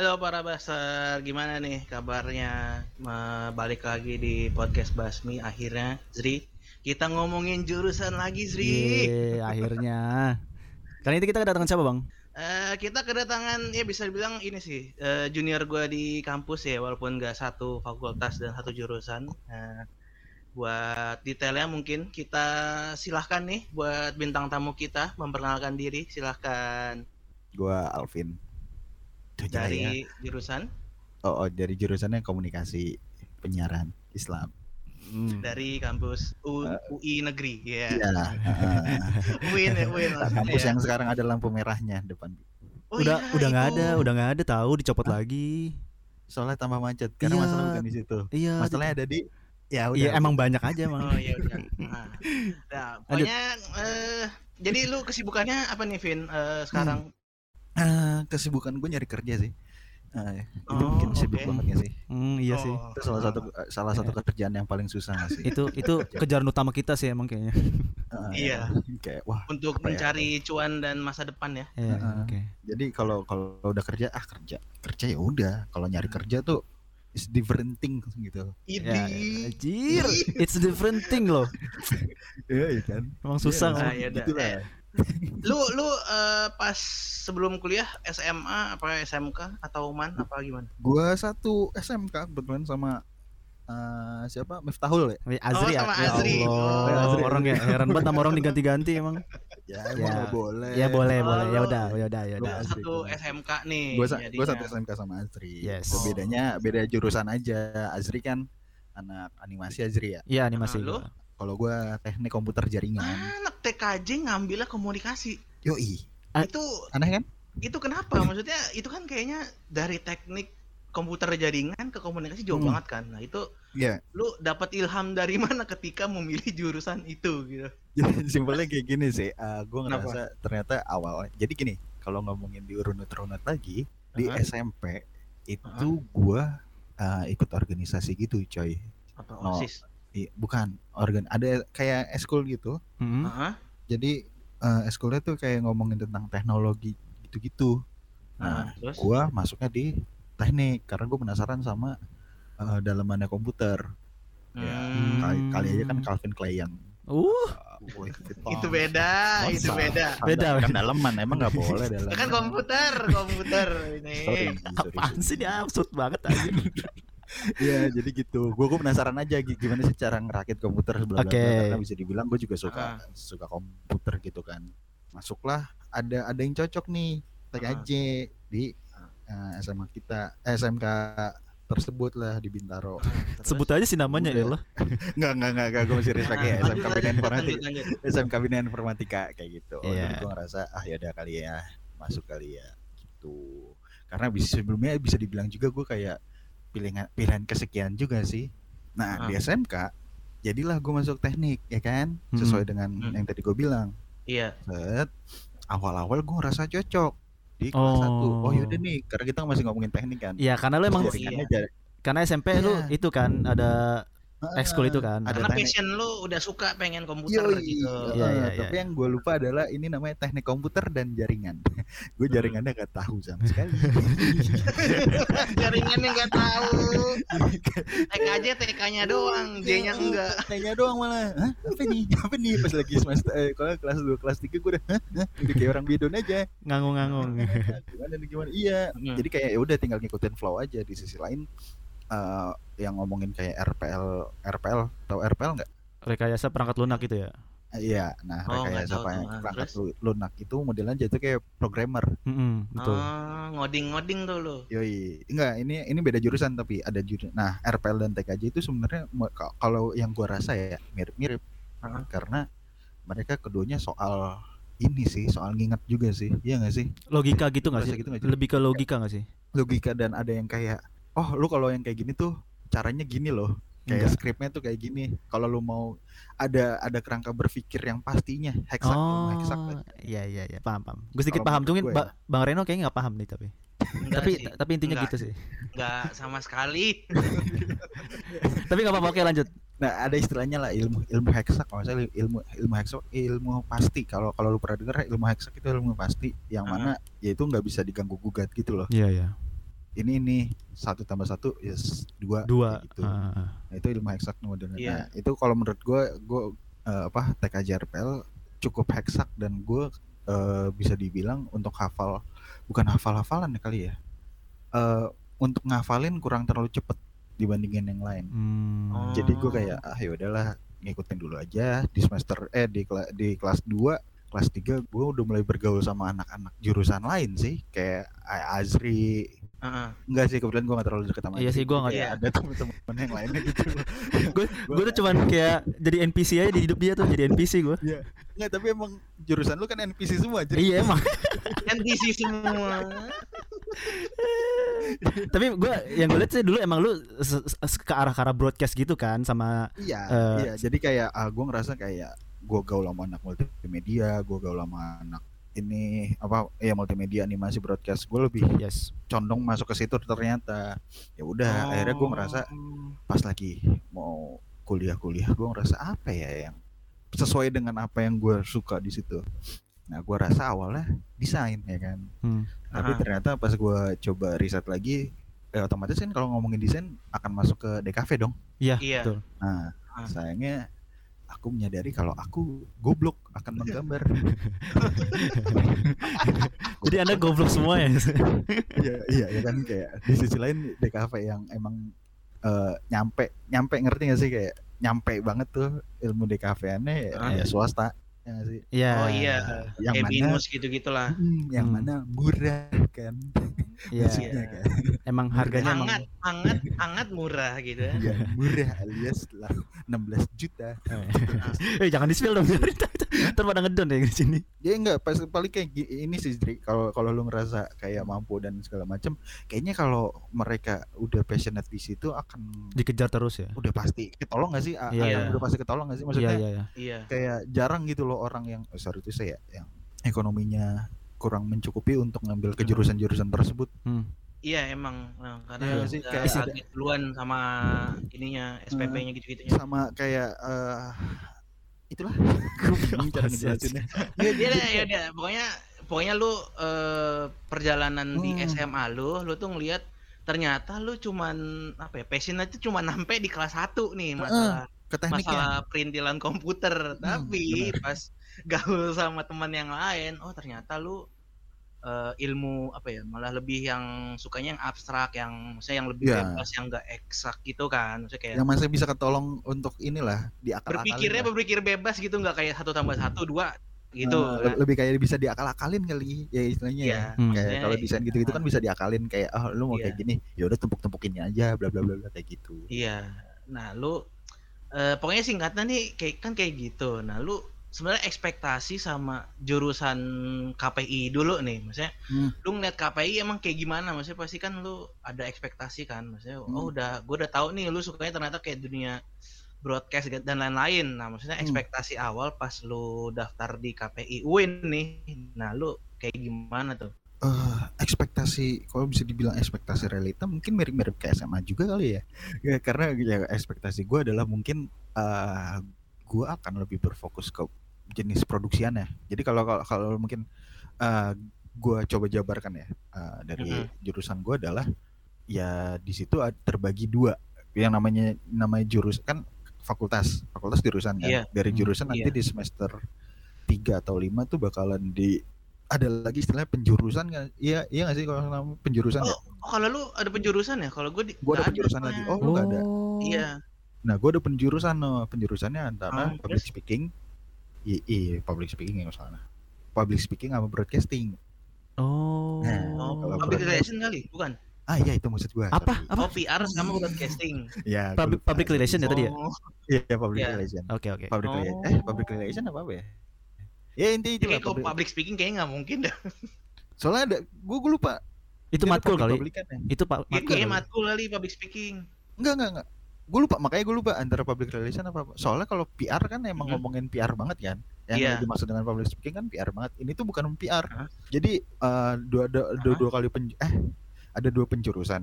Halo para baser, gimana nih kabarnya? Balik lagi di podcast Basmi akhirnya, Zri. Kita ngomongin jurusan lagi, Zri. Yeay, akhirnya. Kali ini kita kedatangan siapa, Bang? Eh, kita kedatangan ya bisa dibilang ini sih eh, junior gua di kampus ya walaupun nggak satu fakultas dan satu jurusan. Nah, buat detailnya mungkin kita silahkan nih buat bintang tamu kita memperkenalkan diri silahkan Gua Alvin. Jaya. dari jurusan oh, oh, dari jurusannya komunikasi penyiaran Islam. Hmm. dari kampus U- UI negeri ya Iya. heeh. UIN ya UIN kampus ya. yang sekarang ada lampu merahnya depan. Oh udah iya, udah nggak ada, udah nggak ada tahu dicopot lagi. Soalnya tambah macet. Karena Iya. masalah bukan di situ. Iya. Masalahnya ada di ya udah. Iya, emang banyak aja, Bang. oh iya udah nah, nah pokoknya eh, jadi lu kesibukannya apa nih Vin eh, sekarang Ah, kesibukan gue nyari kerja sih. Ah, itu Oh, mungkin sibuk oke. banget ya sih. Hmm, iya Oh, sih. Itu salah satu salah satu kerjaan yang paling susah nggak sih. Itu itu kejaran utama kita sih emang kayaknya. Ah, Iya. Kayak wah. untuk ya? mencari cuan dan masa depan ya Iya, Heeh. oke. Jadi kalau kalau udah kerja ah kerja kerja ya udah. Kalau nyari kerja tuh is different thing gitu. Ya, anjir, it's a different thing loh. Iya iya kan. Emang susah. Ah, Bang. ya udah. Gitu lah. Lu lu eh, pas sebelum kuliah SMA apa SMK atau man apa gimana? Gua satu SMK kebetulan sama eh, siapa Miftahul ya. Wih, Azri Oh, sama ya. Ya Azri. Allah, Oh. Azri. orang ya heran banget nama orang diganti-ganti emang. Ya Ya. emang nggak boleh. Ya boleh, Oh, boleh. Ya udah, ya udah, ya udah. Satu gua. SMK nih. Gue sa jadinya. gua satu SMK sama Azri. Yes. Cuma Bedanya beda jurusan aja. Azri kan anak animasi Azri ya. Iya, animasi. Ah, lu? Kalau gua teknik komputer jaringan. Anak TKJ ngambilnya komunikasi. Yoi. Ah. Itu Aneh kan? itu kenapa? Maksudnya itu kan kayaknya dari teknik komputer jaringan ke komunikasi jauh Hmm. banget kan. Nah, itu Iya. lu dapat ilham dari mana ketika memilih jurusan itu gitu. Jadi simpelnya kayak gini sih. Uh, gue Kenapa? ngerasa ternyata awal. Jadi gini, kalau ngomongin di runut-runut lagi di Aha. SMP itu gua uh, ikut organisasi gitu, coy. Apa No. OSIS? I- bukan organ ada kayak eskul gitu. Hmm. Heeh. Jadi uh, eskulnya tuh kayak ngomongin tentang teknologi gitu-gitu. Ah, Nah, terus? gua masuknya di teknik karena gue penasaran sama uh, dalamannya komputer. Ya, Hmm. kali, kali aja kan Calvin Klein yang Uh, wih, itu beda, Masa? itu beda. Beda, kan beda. daleman emang nggak boleh daleman. Kan komputer, komputer ini. Sorry, sorry, apaan sorry. sih dia absurd banget aja. Iya, jadi gitu. Gue penasaran aja gi- gimana sih cara ngerakit komputer sebelah Oke. karena bisa dibilang gue juga suka Ah. suka komputer gitu kan. Masuklah, ada ada yang cocok nih TKJ di eh, SMA kita, eh, SMK tersebut lah di Bintaro. Terus? Sebut aja sih namanya ya lah. Enggak, enggak, enggak, enggak, gue masih respect ya Ah, SMK Bina Informatika. SMK Bina Informatika kayak gitu. Oh, Iya. Jadi gue ngerasa ah ya udah kali ya masuk kali ya gitu. Karena bisa sebelumnya bisa dibilang juga gue kayak pilihan pilihan kesekian juga sih. Nah Ah. di SMK jadilah gue masuk teknik ya kan sesuai dengan Hmm. yang tadi gue bilang. Iya. Set awal-awal gue ngerasa cocok di kelas Oh. satu. Oh yaudah nih karena kita masih ngomongin teknik kan. Iya, karena lu emang Oh, iya. karena SMP lu Iya. itu kan ada ekskul itu kan. ada Karena teknik. passion lu udah suka pengen komputer Yoi. gitu. Iya, iya, tapi iya. yang gue lupa adalah ini namanya teknik komputer dan jaringan. gue jaringannya gak tahu sama sekali. Jaringannya nggak tahu. TK aja TK-nya doang, J-nya enggak. Tanya doang malah. Hah? Apa nih? Apa nih? Pas lagi semester eh, kalau kelas 2, kelas 3 gue udah? Udah kayak orang bidon aja. Ngangung-ngangung. Gimana nih gimana? Iya. Hmm. Jadi kayak ya udah tinggal ngikutin flow aja di sisi lain eh, yang ngomongin kayak RPL RPL tahu RPL nggak? Rekayasa perangkat lunak gitu ya. Eh, Iya, nah Oh, rekayasa tahu apa tuh. yang Ah, perangkat terus? lunak itu modelnya jadi kayak programmer. Mm-mm, betul. Oh, ngoding-ngoding tuh lu. Yoi, enggak ini ini beda jurusan tapi ada jurusan. Nah, RPL dan TKJ itu sebenarnya kalau yang gua rasa ya mirip-mirip Heeh. karena mereka keduanya soal ini sih, soal nginget juga sih. Iya nggak sih? Logika gitu nggak sih? gitu nggak sih? Lebih ke logika nggak sih? Logika dan ada yang kayak oh, lu kalau yang kayak gini tuh caranya gini loh. Kayak Enggak. skripnya tuh kayak gini. Kalau lu mau ada ada kerangka berpikir yang pastinya heksak Oh, heksak. iya iya iya, paham paham. Gue sedikit paham, gue Ba- Bang Reno kayaknya nggak paham nih tapi. Enggak tapi sih. tapi intinya Enggak. gitu sih. Enggak sama sekali. tapi nggak apa-apa, oke lanjut. Nah, ada istilahnya lah ilmu ilmu heksak kalau saya ilmu ilmu heksak ilmu pasti. Kalau kalau lu pernah dengar ilmu heksak itu ilmu pasti yang Ah. mana ya itu nggak bisa diganggu gugat gitu loh. Iya iya. Ini ini satu tambah satu yes dua Dua. kayak gitu. Ah, ah. Nah, itu ilmu heksak modern. Iya. Nah, itu kalau menurut gue, gue eh, apa RPL cukup heksak dan gue eh, bisa dibilang untuk hafal, bukan hafal-hafalan ya kali ya. Eh, untuk ngafalin kurang terlalu cepet dibandingin yang lain. Hmm. Oh. Jadi gue kayak ah ya udahlah ngikutin dulu aja di semester eh di kela- di kelas 2 kelas 3 gue udah mulai bergaul sama anak-anak jurusan lain sih kayak Azri Heeh. enggak sih kebetulan gue gak terlalu deket sama Iya sih, gua nggak- Kayak Iya. ada temen-temen yang lainnya gitu gue gue tuh cuman kayak jadi NPC aja di hidup dia tuh jadi NPC gue Enggak, tapi emang jurusan lu kan NPC semua jadi iya emang NPC semua. tapi gue yang gue lihat sih dulu emang lu ke arah arah broadcast gitu kan sama Iya, Eh, iya. Jadi kayak ah, gue ngerasa kayak gue gaul sama anak multimedia, gue gaul sama anak ini apa ya multimedia animasi broadcast gue lebih yes condong masuk ke situ ternyata ya udah akhirnya gue ngerasa Oh. pas lagi mau kuliah-kuliah gue ngerasa apa ya yang sesuai dengan apa yang gue suka di situ nah gue rasa awalnya desain ya kan Hmm. tapi Ah. ternyata pas gue coba riset lagi eh, otomatis kan kalau ngomongin desain akan masuk ke DKV dong iya Iya. betul Nah, Ah. sayangnya aku menyadari kalau aku goblok akan menggambar. jadi anda goblok semua ya Iya, iya, ya kan kayak di sisi lain DKV yang emang eh, nyampe nyampe ngerti gak sih kayak nyampe banget tuh ilmu DKV-annya ya, Ah. ya swasta. Ya nggak sih? Iya Oh iya. Yang Kayak mana binus gitu-gitulah. Hmm, yang Hmm. mana murah kan. iya Maksudnya kan. emang harganya emang Hangat, hangat, hangat murah gitu ya. Iya, murah alias lah 16 juta. eh jangan di spill dong ntar pada ngedon deh di sini Ya enggak pas paling kayak ini sih kalau kalau lu ngerasa kayak mampu dan segala macam kayaknya kalau mereka udah passionate di situ akan dikejar terus ya udah pasti ketolong gak sih A- Iya, akan udah pasti ketolong gak sih iya maksudnya iya iya Iya. kayak jarang gitu loh orang yang oh, sorry itu saya yang ekonominya kurang mencukupi untuk ngambil ke jurusan-jurusan tersebut. Hmm. Iya emang. Nah, karena udah sih, kayak agak duluan sama ininya SPP-nya gitu-gitunya. sama kayak eh itulah. Gue bingung cara ngejelasinnya. Iya deh, ya udah pokoknya pokoknya lu eh, perjalanan di Hmm. SMA lu, lu tuh ngelihat ternyata lu cuman apa ya passion itu cuma sampai di kelas 1 nih masalah ke tekniknya masalah perintilan komputer Hmm, tapi pas gaul sama teman yang lain oh ternyata lu eh, ilmu apa ya malah lebih yang sukanya yang abstrak yang maksudnya yang lebih Iya. bebas yang enggak eksak gitu kan maksudnya kayak yang masih bisa ketolong untuk inilah diakal-akalin berpikirnya lah. berpikir bebas gitu nggak kayak satu tambah satu dua gitu Eh, kan. le- lebih kayak bisa diakal-akalin kali ya istilahnya Iya, ya. Hmm. Kayak kalau desain gitu-gitu kan bisa diakalin kayak oh lu mau Iya. kayak gini, ya udah tumpuk-tumpukinnya aja bla bla bla bla kayak gitu. Iya. Nah, lu eh, pokoknya singkatnya nih kayak kan kayak gitu. Nah, lu sebenarnya ekspektasi sama jurusan KPI dulu nih. Maksudnya Hmm. lu ngeliat KPI emang kayak gimana? Maksudnya pasti kan lu ada ekspektasi kan. Maksudnya Hmm. oh udah gue udah tahu nih lu sukanya ternyata kayak dunia broadcast dan lain-lain. Nah, maksudnya Hmm. ekspektasi awal pas lu daftar di KPI UIN nih. Nah, lu kayak gimana tuh? Eh, ekspektasi kalau bisa dibilang ekspektasi realita mungkin mirip-mirip kayak SMA juga kali ya. Ya karena ya ekspektasi gue adalah mungkin eh gue akan lebih berfokus ke jenis produksiannya. Jadi kalau kalau, kalau mungkin eh gue coba jabarkan ya eh, dari Mhm. jurusan gue adalah ya di situ terbagi dua yang namanya namanya jurus kan fakultas fakultas jurusan kan Iya. dari Hmm, jurusan nanti iya. di semester 3 atau 5 tuh bakalan di ada lagi istilahnya penjurusan kan iya iya nggak sih kalau nama penjurusan ya? Oh, kalau lu ada penjurusan ya? Kalau gue di Gua ada penjurusan lagi. soalnya. Oh, lu nggak ada? Iya. nah gue ada penjurusan no. Penjurusannya antara Ah, public terus? speaking. Iya public speaking ya salah public speaking sama broadcasting. Oh. Nah, Oh, kalau public relation kali, bukan? ah iya itu maksud gue apa? apa? Oh, PR sama broadcasting. ya public, public relation ya tadi ya? Oh, iya public Iya. relation. Oke oke. Public Oh. relation eh public relation apa apa ya ya intinya itu kayak kalau public speaking kayaknya nggak mungkin dah. soalnya ada gue gue lupa itu matkul kali public-publican ya. itu pak Kayak matkul matkul kali public speaking. enggak enggak enggak gue lupa makanya gue lupa antara public relation apa apa soalnya kalau PR kan emang Mhm. ngomongin PR banget kan yang Iya. dimaksud dengan public speaking kan PR banget ini tuh bukan PR Hah? jadi eh, dua, dua, dua, Hah? dua kali pen, eh ada dua penjurusan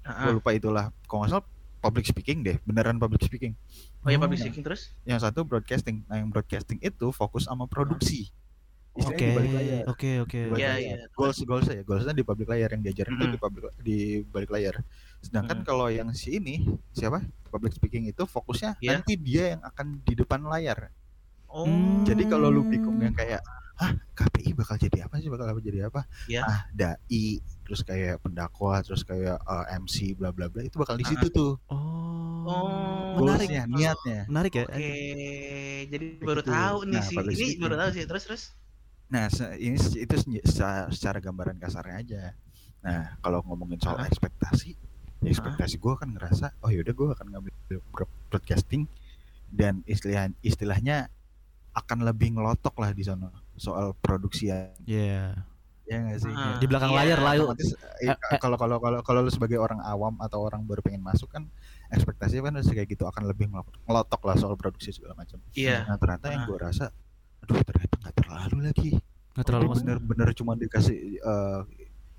gue Heeh. lupa itulah kalau nggak salah public speaking deh beneran public speaking Oh ya Oh. public speaking terus? yang satu broadcasting nah yang broadcasting itu fokus sama produksi Oke, di balik layar oke, oke. Iya, iya. goals goals ya goalsnya di public layar yang diajarin itu Mm-mm. di public di balik layar sedangkan Mm. kalau yang si ini siapa public speaking itu fokusnya Iya. nanti dia yang akan di depan layar Oh. Hmm. jadi kalau lu bingung yang kayak ah KPI bakal jadi apa sih bakal apa jadi apa Iya. ah dai terus kayak pendakwa terus kayak eh, MC bla bla bla itu bakal di Ah, situ tuh Oh. Oh. Menarik. goalsnya niatnya Menarik ya. Oke, jadi baru gitu. tahu nih Nah, sih. Ini baru tahu sih. Terus terus. Nah, se- ini se- itu se- secara, secara gambaran kasarnya aja. Nah, kalau ngomongin soal Hah? ekspektasi, ya ekspektasi gue kan ngerasa, oh yaudah gue akan ngambil broad- broadcasting dan istilah istilahnya akan lebih ngelotok lah di sana soal produksi ya, Iya. Ya nggak sih? Ah, Di belakang Iya, layar lah eh, Eh, eh. kalau kalau kalau kalau lu sebagai orang awam atau orang baru pengen masuk kan ekspektasinya kan harus kayak gitu akan lebih ngelotok lah soal produksi segala macam. Iya. Nah ternyata yang gue rasa, aduh ternyata nggak terlalu lagi. Nggak terlalu bener-bener cuma dikasih eh,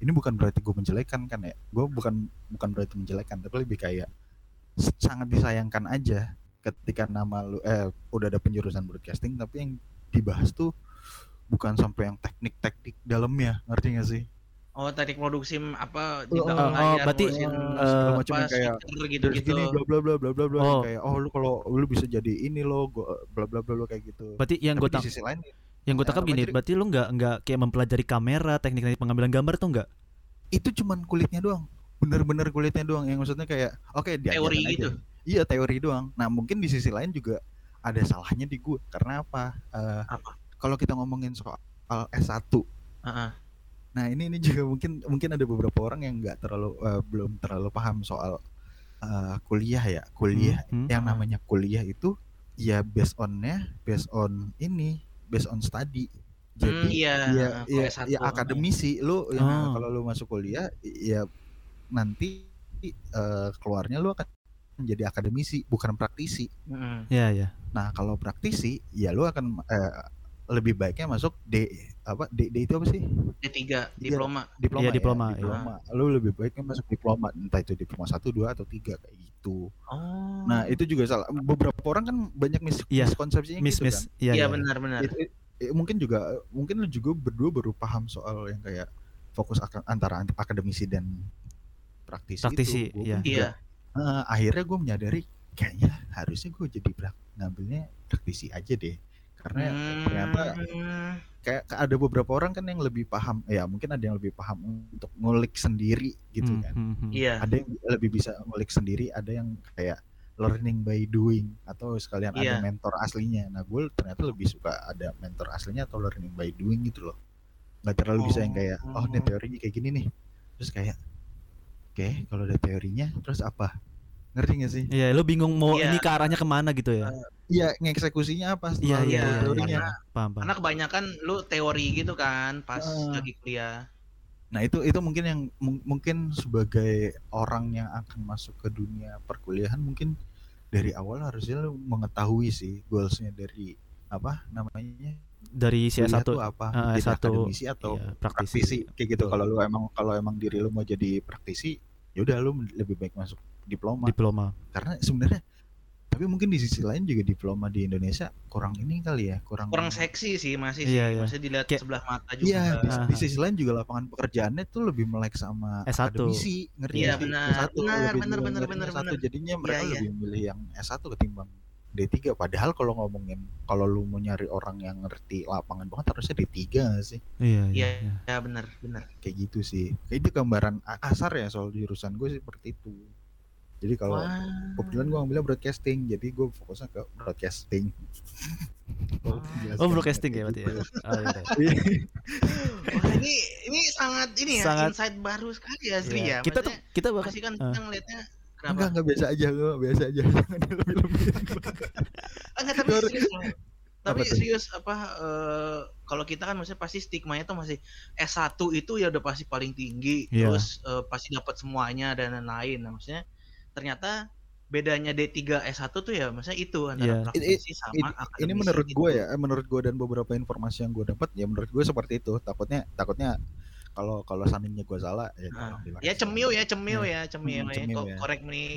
ini bukan berarti gue menjelekan kan ya gue bukan bukan berarti menjelekan tapi lebih kayak sangat disayangkan aja ketika nama lu eh udah ada penjurusan broadcasting tapi yang dibahas tuh bukan sampai yang teknik-teknik dalamnya ngerti gak sih Oh, teknik produksi apa di Oh, belakang oh, layar, berarti, eh, segala macam kayak terus gitu-gitu. gini bla bla bla bla bla bla Oh. kayak oh lu kalau lu bisa jadi ini lo gua bla bla bla bla kayak gitu Berarti yang gue di sisi lain yang gue tangkap gini, berarti lu nggak nggak kayak mempelajari kamera, teknik-teknik pengambilan gambar tuh nggak? itu cuman kulitnya doang bener-bener kulitnya doang yang maksudnya kayak oke diajarin Teori aja. gitu. iya teori doang nah mungkin di sisi lain juga ada salahnya di gue karena apa Eh, Apa? Kalau kita ngomongin soal S1 Heeh. nah ini ini juga mungkin mungkin ada beberapa orang yang nggak terlalu eh, belum terlalu paham soal eh, kuliah ya kuliah Hmm, hmm. yang namanya kuliah itu ya based onnya based on ini based on study jadi Hmm, iya, ya, ya, S1. ya akademisi lu yang Oh. kalau lu masuk kuliah ya nanti eh, keluarnya lu akan menjadi akademisi bukan praktisi Heeh. Ya ya. nah kalau praktisi ya lu akan eh, lebih baiknya masuk D apa D, D itu apa sih D3, diploma. diploma Iya, ya, diploma, iya. diploma. lu lebih baiknya masuk diploma entah itu diploma satu dua atau tiga kayak gitu Oh. nah itu juga salah beberapa orang kan banyak mis Iya, miskonsepsinya gitu Miss. kan Iya Iya iya. benar-benar. Itu- itu- eh, mungkin juga mungkin lu juga berdua baru paham soal yang kayak fokus ak- antara ant- akademisi dan praktisi, Praktisi, itu iya. juga, Iya. eh, akhirnya gue menyadari kayaknya harusnya gue jadi prak ngambilnya praktisi aja deh karena ternyata Hmm. kayak kayak ada beberapa orang kan yang lebih paham ya mungkin ada yang lebih paham untuk ngulik sendiri gitu Hmm, kan hmm, hmm. Iya. ada yang lebih bisa ngulik sendiri ada yang kayak learning by doing atau sekalian ada Iya. mentor aslinya nah gue ternyata lebih suka ada mentor aslinya atau learning by doing gitu loh nggak terlalu bisa yang kayak oh ini Oh. teorinya kayak gini nih terus kayak oke kalau ada teorinya terus apa ngerti gak sih Iya, lu bingung mau Iya. ini ke arahnya ke mana gitu ya? Iya ngeksekusinya apa Iya iya tahu iya. teorinya iya. Paham paham. Karena kebanyakan lu teori gitu kan pas Ah. lagi kuliah. Nah itu itu mungkin yang mung- mungkin sebagai orang yang akan masuk ke dunia perkuliahan mungkin dari awal harusnya lu mengetahui sih goalsnya dari apa namanya Dari si kuliah S1 tuh apa Ah, jadi S1, akademisi atau iya, praktisi. praktisi. kayak gitu kalau lu emang kalau emang diri lu mau jadi praktisi ya udah lu lebih baik masuk diploma diploma. karena sebenarnya tapi mungkin di sisi lain juga diploma di Indonesia kurang ini kali ya kurang Kurang seksi sih masih Iya, sih. iya. Masih dilihat Kayak- sebelah mata juga. Iya, di, di sisi lain juga lapangan pekerjaannya tuh lebih melek sama S1. akademisi, ngerti Iya, benar. S1 Benar, lebih benar, benar, benar, S1. benar. Jadinya mereka Iya, iya. lebih milih yang S1 ketimbang D3. Padahal kalau ngomongin kalau lu mau nyari orang yang ngerti lapangan banget harusnya D3 nggak sih? Iya iya. Iya. iya. Ya benar, benar. Kayak gitu sih. Kayak itu gambaran kasar ya soal jurusan gue seperti itu. Jadi kalau Wah. kebetulan gue ngambilnya broadcasting, jadi gue fokusnya ke broadcasting. Oh, broadcasting ya berarti ya. Oh, iya. Iya. Wah, ini ini sangat ini ya Sangat- insight baru sekali ya Sri Iya. ya. Kita tuh kita bahkan kan Ah. kita ngelihatnya Enggak, kenapa? enggak biasa aja gue, biasa aja. Jangan lebih-lebih. Enggak tapi serius. Tapi Apa serius apa eh, kalau kita kan maksudnya pasti stigmanya tuh masih S1 itu ya udah pasti paling tinggi, Iya. terus eh, pasti dapat semuanya dan lain-lain. Nah, maksudnya ternyata bedanya D3 S1 tuh ya maksudnya itu antara Iya. praktisi sama ini, akademisi. ini menurut gitu. gue ya eh, menurut gue dan beberapa informasi yang gue dapat ya menurut gue seperti itu takutnya takutnya kalau kalau seandainya gue salah ya Nah, ya cemiu ya cemiu ya cemiu Hmm, ya. cemiu Kok ya. korek nih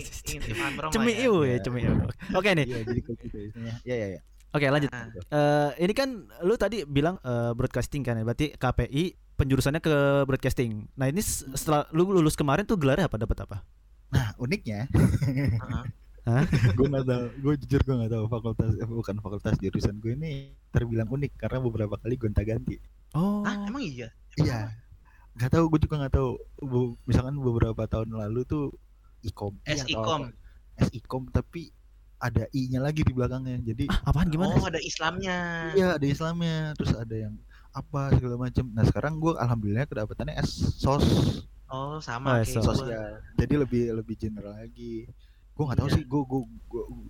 cemiu ya. ya, Ya. cemiu. Oke nih. iya jadi kayak gitu istilahnya ya ya ya Oke lanjut. Nah, Eh, ini kan lu tadi bilang eh, broadcasting kan ya, berarti KPI penjurusannya ke broadcasting. Nah ini setelah lu lulus kemarin tuh gelarnya apa? Dapat apa? Nah uniknya, heeh. gue nggak tahu, gue jujur gue nggak tahu fakultas eh, bukan fakultas jurusan gue ini terbilang unik karena beberapa kali gonta-ganti. Oh. Hah, emang iya? Iya, nggak tahu, gue juga nggak tahu. Bu- misalkan beberapa tahun lalu tuh ikom, S ikom. S ikom, tapi ada i-nya lagi di belakangnya. Jadi Ah, apaan gimana? Oh, ada Islamnya. iya ada Islamnya, terus ada yang apa segala macam. Nah sekarang gue alhamdulillah kedapatannya S sos Oh, Oh, sama kayak sos. gua. sosial. Jadi lebih lebih general lagi. Gue nggak tahu Iya. sih, gue gue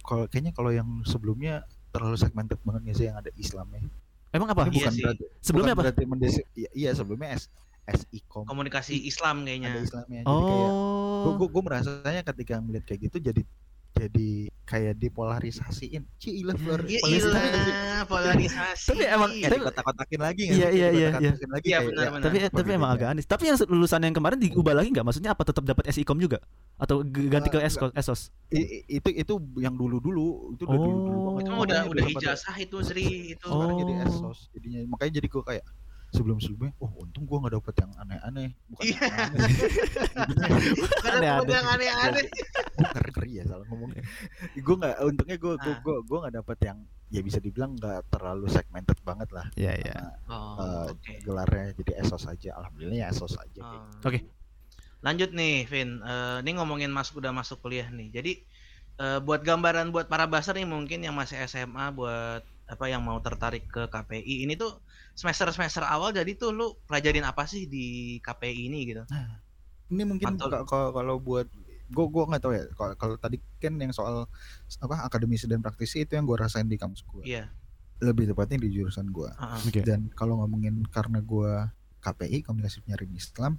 kalau kayaknya kalau yang sebelumnya terlalu segmented banget nggak sih yang ada Islamnya. Emang apa? Ini Iya bukan sih. berarti Sebelumnya bukan apa? berarti mendesi- iya, iya sebelumnya S S ikom Komunikasi Islam ada kayaknya. Islamnya. Jadi kayak gue Oh. gue gue merasanya ketika melihat kayak gitu jadi jadi kayak dipolarisasiin. Cie ilah polar- Iya, polarisasi polarisasi. Tapi emang- Kayak Tapi- dikotak-kotakin lagi nggak Iya, iya, iya, iya. Dikotak-kotakin lagi Iya, kayak, benar, ya, benar. Tapi tapi emang agak aneh. Tapi yang lulusan yang kemarin diubah lagi nggak? Maksudnya apa tetap dapat SIKOM juga? Atau g- ganti ke Eh, ESOS? ESOS? Itu itu yang dulu dulu itu udah dulu dulu Oh. banget. Itu Oh, udah udah ijazah itu Sri itu. Oh. sekarang jadi esos jadinya makanya jadi gue kayak sebelum sebelumnya oh untung gue nggak dapet yang aneh-aneh bukan Iya. yang Aneh-aneh. yang aneh-aneh. gue ngeri ya salah ngomongnya gue nggak untungnya gue gue Ah. gue gue nggak dapet yang ya bisa dibilang nggak terlalu segmented banget lah Iya, iya. Karena, Oh, eh, oke. gelarnya jadi esos aja alhamdulillah ya esos aja Oh. Oke. Lanjut nih, Vin. Eh, ini ngomongin masuk udah masuk kuliah nih. Jadi eh, buat gambaran buat para baser nih mungkin yang masih SMA buat apa yang mau tertarik ke KPI ini tuh semester semester awal jadi tuh lu pelajarin apa sih di KPI ini gitu? ini mungkin kalau kalau buat gue gue nggak tahu ya kalau kalau tadi kan yang soal apa akademisi dan praktisi itu yang gue rasain di kampus gue Iya. lebih tepatnya di jurusan gue Heeh. Oke. dan kalau ngomongin karena gua KPI komunikasi penyiaran Islam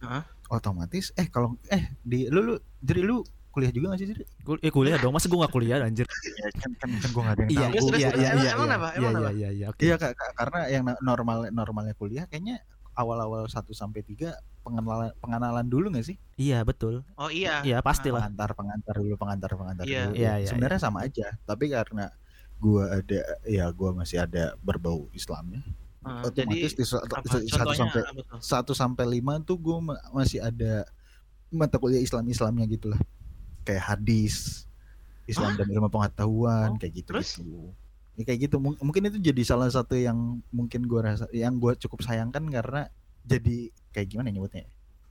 Heeh. otomatis eh kalau eh di lu lu jadi lu kuliah juga gak sih jadi Kul- eh, kuliah dong. Masa gue gak kuliah anjir? kan kan kan gua gak ada yang Iya, tahu iya, iya, emang- iya, emang iya. apa? Iya, iya, apa? iya, iya, oke. iya karena yang normal normalnya kuliah kayaknya awal-awal 1 sampai 3 pengenalan pengenalan dulu gak sih Iya, betul. Oh iya. Iya, pastilah. pengantar pengantar dulu pengantar pengantar Iya. dulu Iya, iya, sebenarnya sama aja tapi karena gua ada ya gua masih ada berbau Islamnya Heeh, otomatis di sa- apa? satu Contohnya sampai satu sampai lima tuh gue masih ada mata kuliah Islam Islamnya gitu lah kayak hadis Islam dan ilmu pengetahuan Oh, kayak gitu terus? gitu ya kayak gitu Mung- mungkin itu jadi salah satu yang mungkin gue rasa yang gue cukup sayangkan karena jadi kayak gimana ya nyebutnya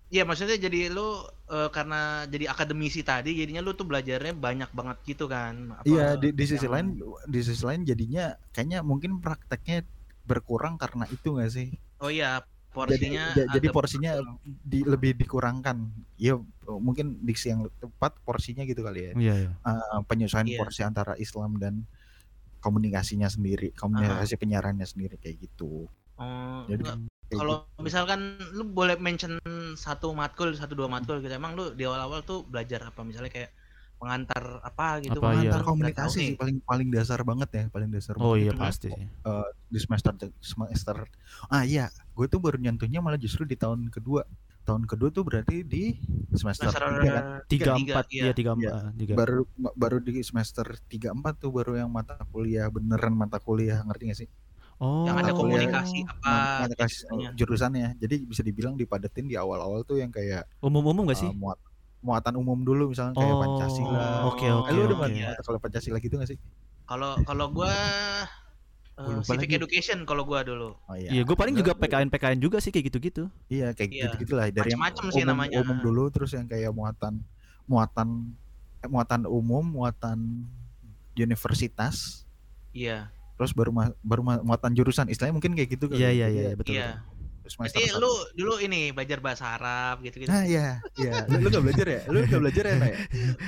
Iya maksudnya jadi lu eh, karena jadi akademisi tadi jadinya lu tuh belajarnya banyak banget gitu kan. Iya di, di sisi yang- lain di sisi lain jadinya kayaknya mungkin prakteknya berkurang karena itu gak sih Oh iya porsinya ja- jadi agak porsinya di, lebih dikurangkan ya mungkin diksi yang tepat porsinya gitu kali ya Iya, iya. uh, penyesuaian Iya. porsi antara Islam dan komunikasinya sendiri, komunikasi penyiarannya sendiri kayak gitu. Oh, Jadi kalau gitu. misalkan lu boleh mention satu matkul satu dua matkul gitu emang lu di awal-awal tuh belajar apa misalnya kayak pengantar apa gitu Apa, iya. Pengantar Nggak komunikasi sih paling paling dasar banget ya, paling dasar Oh banget iya itu pasti. uh, di semester semester ah iya, gue tuh baru nyentuhnya malah justru di tahun kedua. Tahun kedua tuh berarti di semester, semester tiga kan. Tiga tiga, empat, iya. iya tiga Iya. empat, tiga. Baru baru di semester 3 4 tuh baru yang mata kuliah beneran mata kuliah, ngerti gak sih? Oh. yang ada komunikasi apa Mata- mata kas- biasanya. jurusannya. Jadi bisa dibilang dipadetin di awal-awal tuh yang kayak Umum-umum gak sih? uh, muat muatan umum dulu misalnya kayak Oh, Pancasila. oke, Eh, oke, lu oke. mata mata kalau Pancasila gitu gak sih? kalau kalau gua eh, Gua lupa civic lagi. education kalau gua dulu Oh Iya, gue paling juga Gua- PKN PKN juga sih kayak gitu-gitu. Iya kayak Iya. gitu gitulah dari yang Macem-macem sih umum, namanya. umum dulu terus yang kayak muatan muatan eh, muatan umum, muatan universitas, iya terus baru ma- baru ma- muatan jurusan. Istilahnya mungkin kayak gitu kali Iya ya. iya iya ya, iya, betul. iya betul. Semester satu. lu dulu ini belajar bahasa Arab gitu gitu Nah iya, iya. Lu, lu gak belajar ya? Lu gak belajar ya, Nay?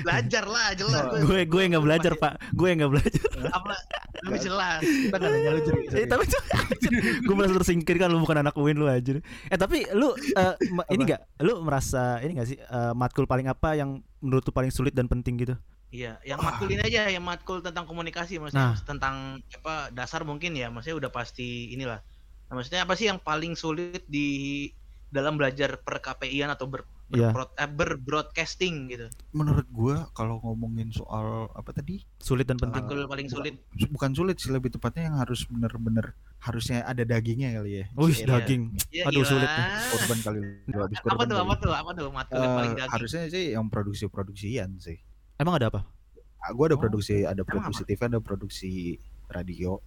belajar lah jelas Oh. Gue gue nggak belajar pak, gue nggak belajar. apa lebih jelas Kita gak nanya lu jadi. Eh, tapi gue merasa tersingkirkan lu bukan anak UIN lu aja. Eh tapi lu ma- ini gak? Lu merasa ini gak sih eh, matkul paling apa yang menurut lu paling sulit dan penting gitu? Iya, yang matkul ini aja, yang matkul tentang komunikasi, maksudnya tentang apa dasar mungkin ya, maksudnya udah pasti inilah. Nah, maksudnya apa sih yang paling sulit di dalam belajar per KPI-an atau ber- Iya. berprod- eh, berbroadcasting gitu. menurut gua kalau ngomongin soal apa tadi Sulit dan penting. Matkul paling sulit. bukan sulit sih lebih tepatnya yang harus bener-bener harusnya ada dagingnya kali ya Wih, Iya. daging. Ya, Aduh, sulit ilah. nih. korban kali lu habis Apa korban tuh? kali. Apa tuh? Apa tuh? Apa tuh? Matkul yang Eh, paling daging. harusnya sih yang produksi-produksian sih Emang ada apa? Ah, gua ada Oh, produksi ada emang produksi TV ada produksi radio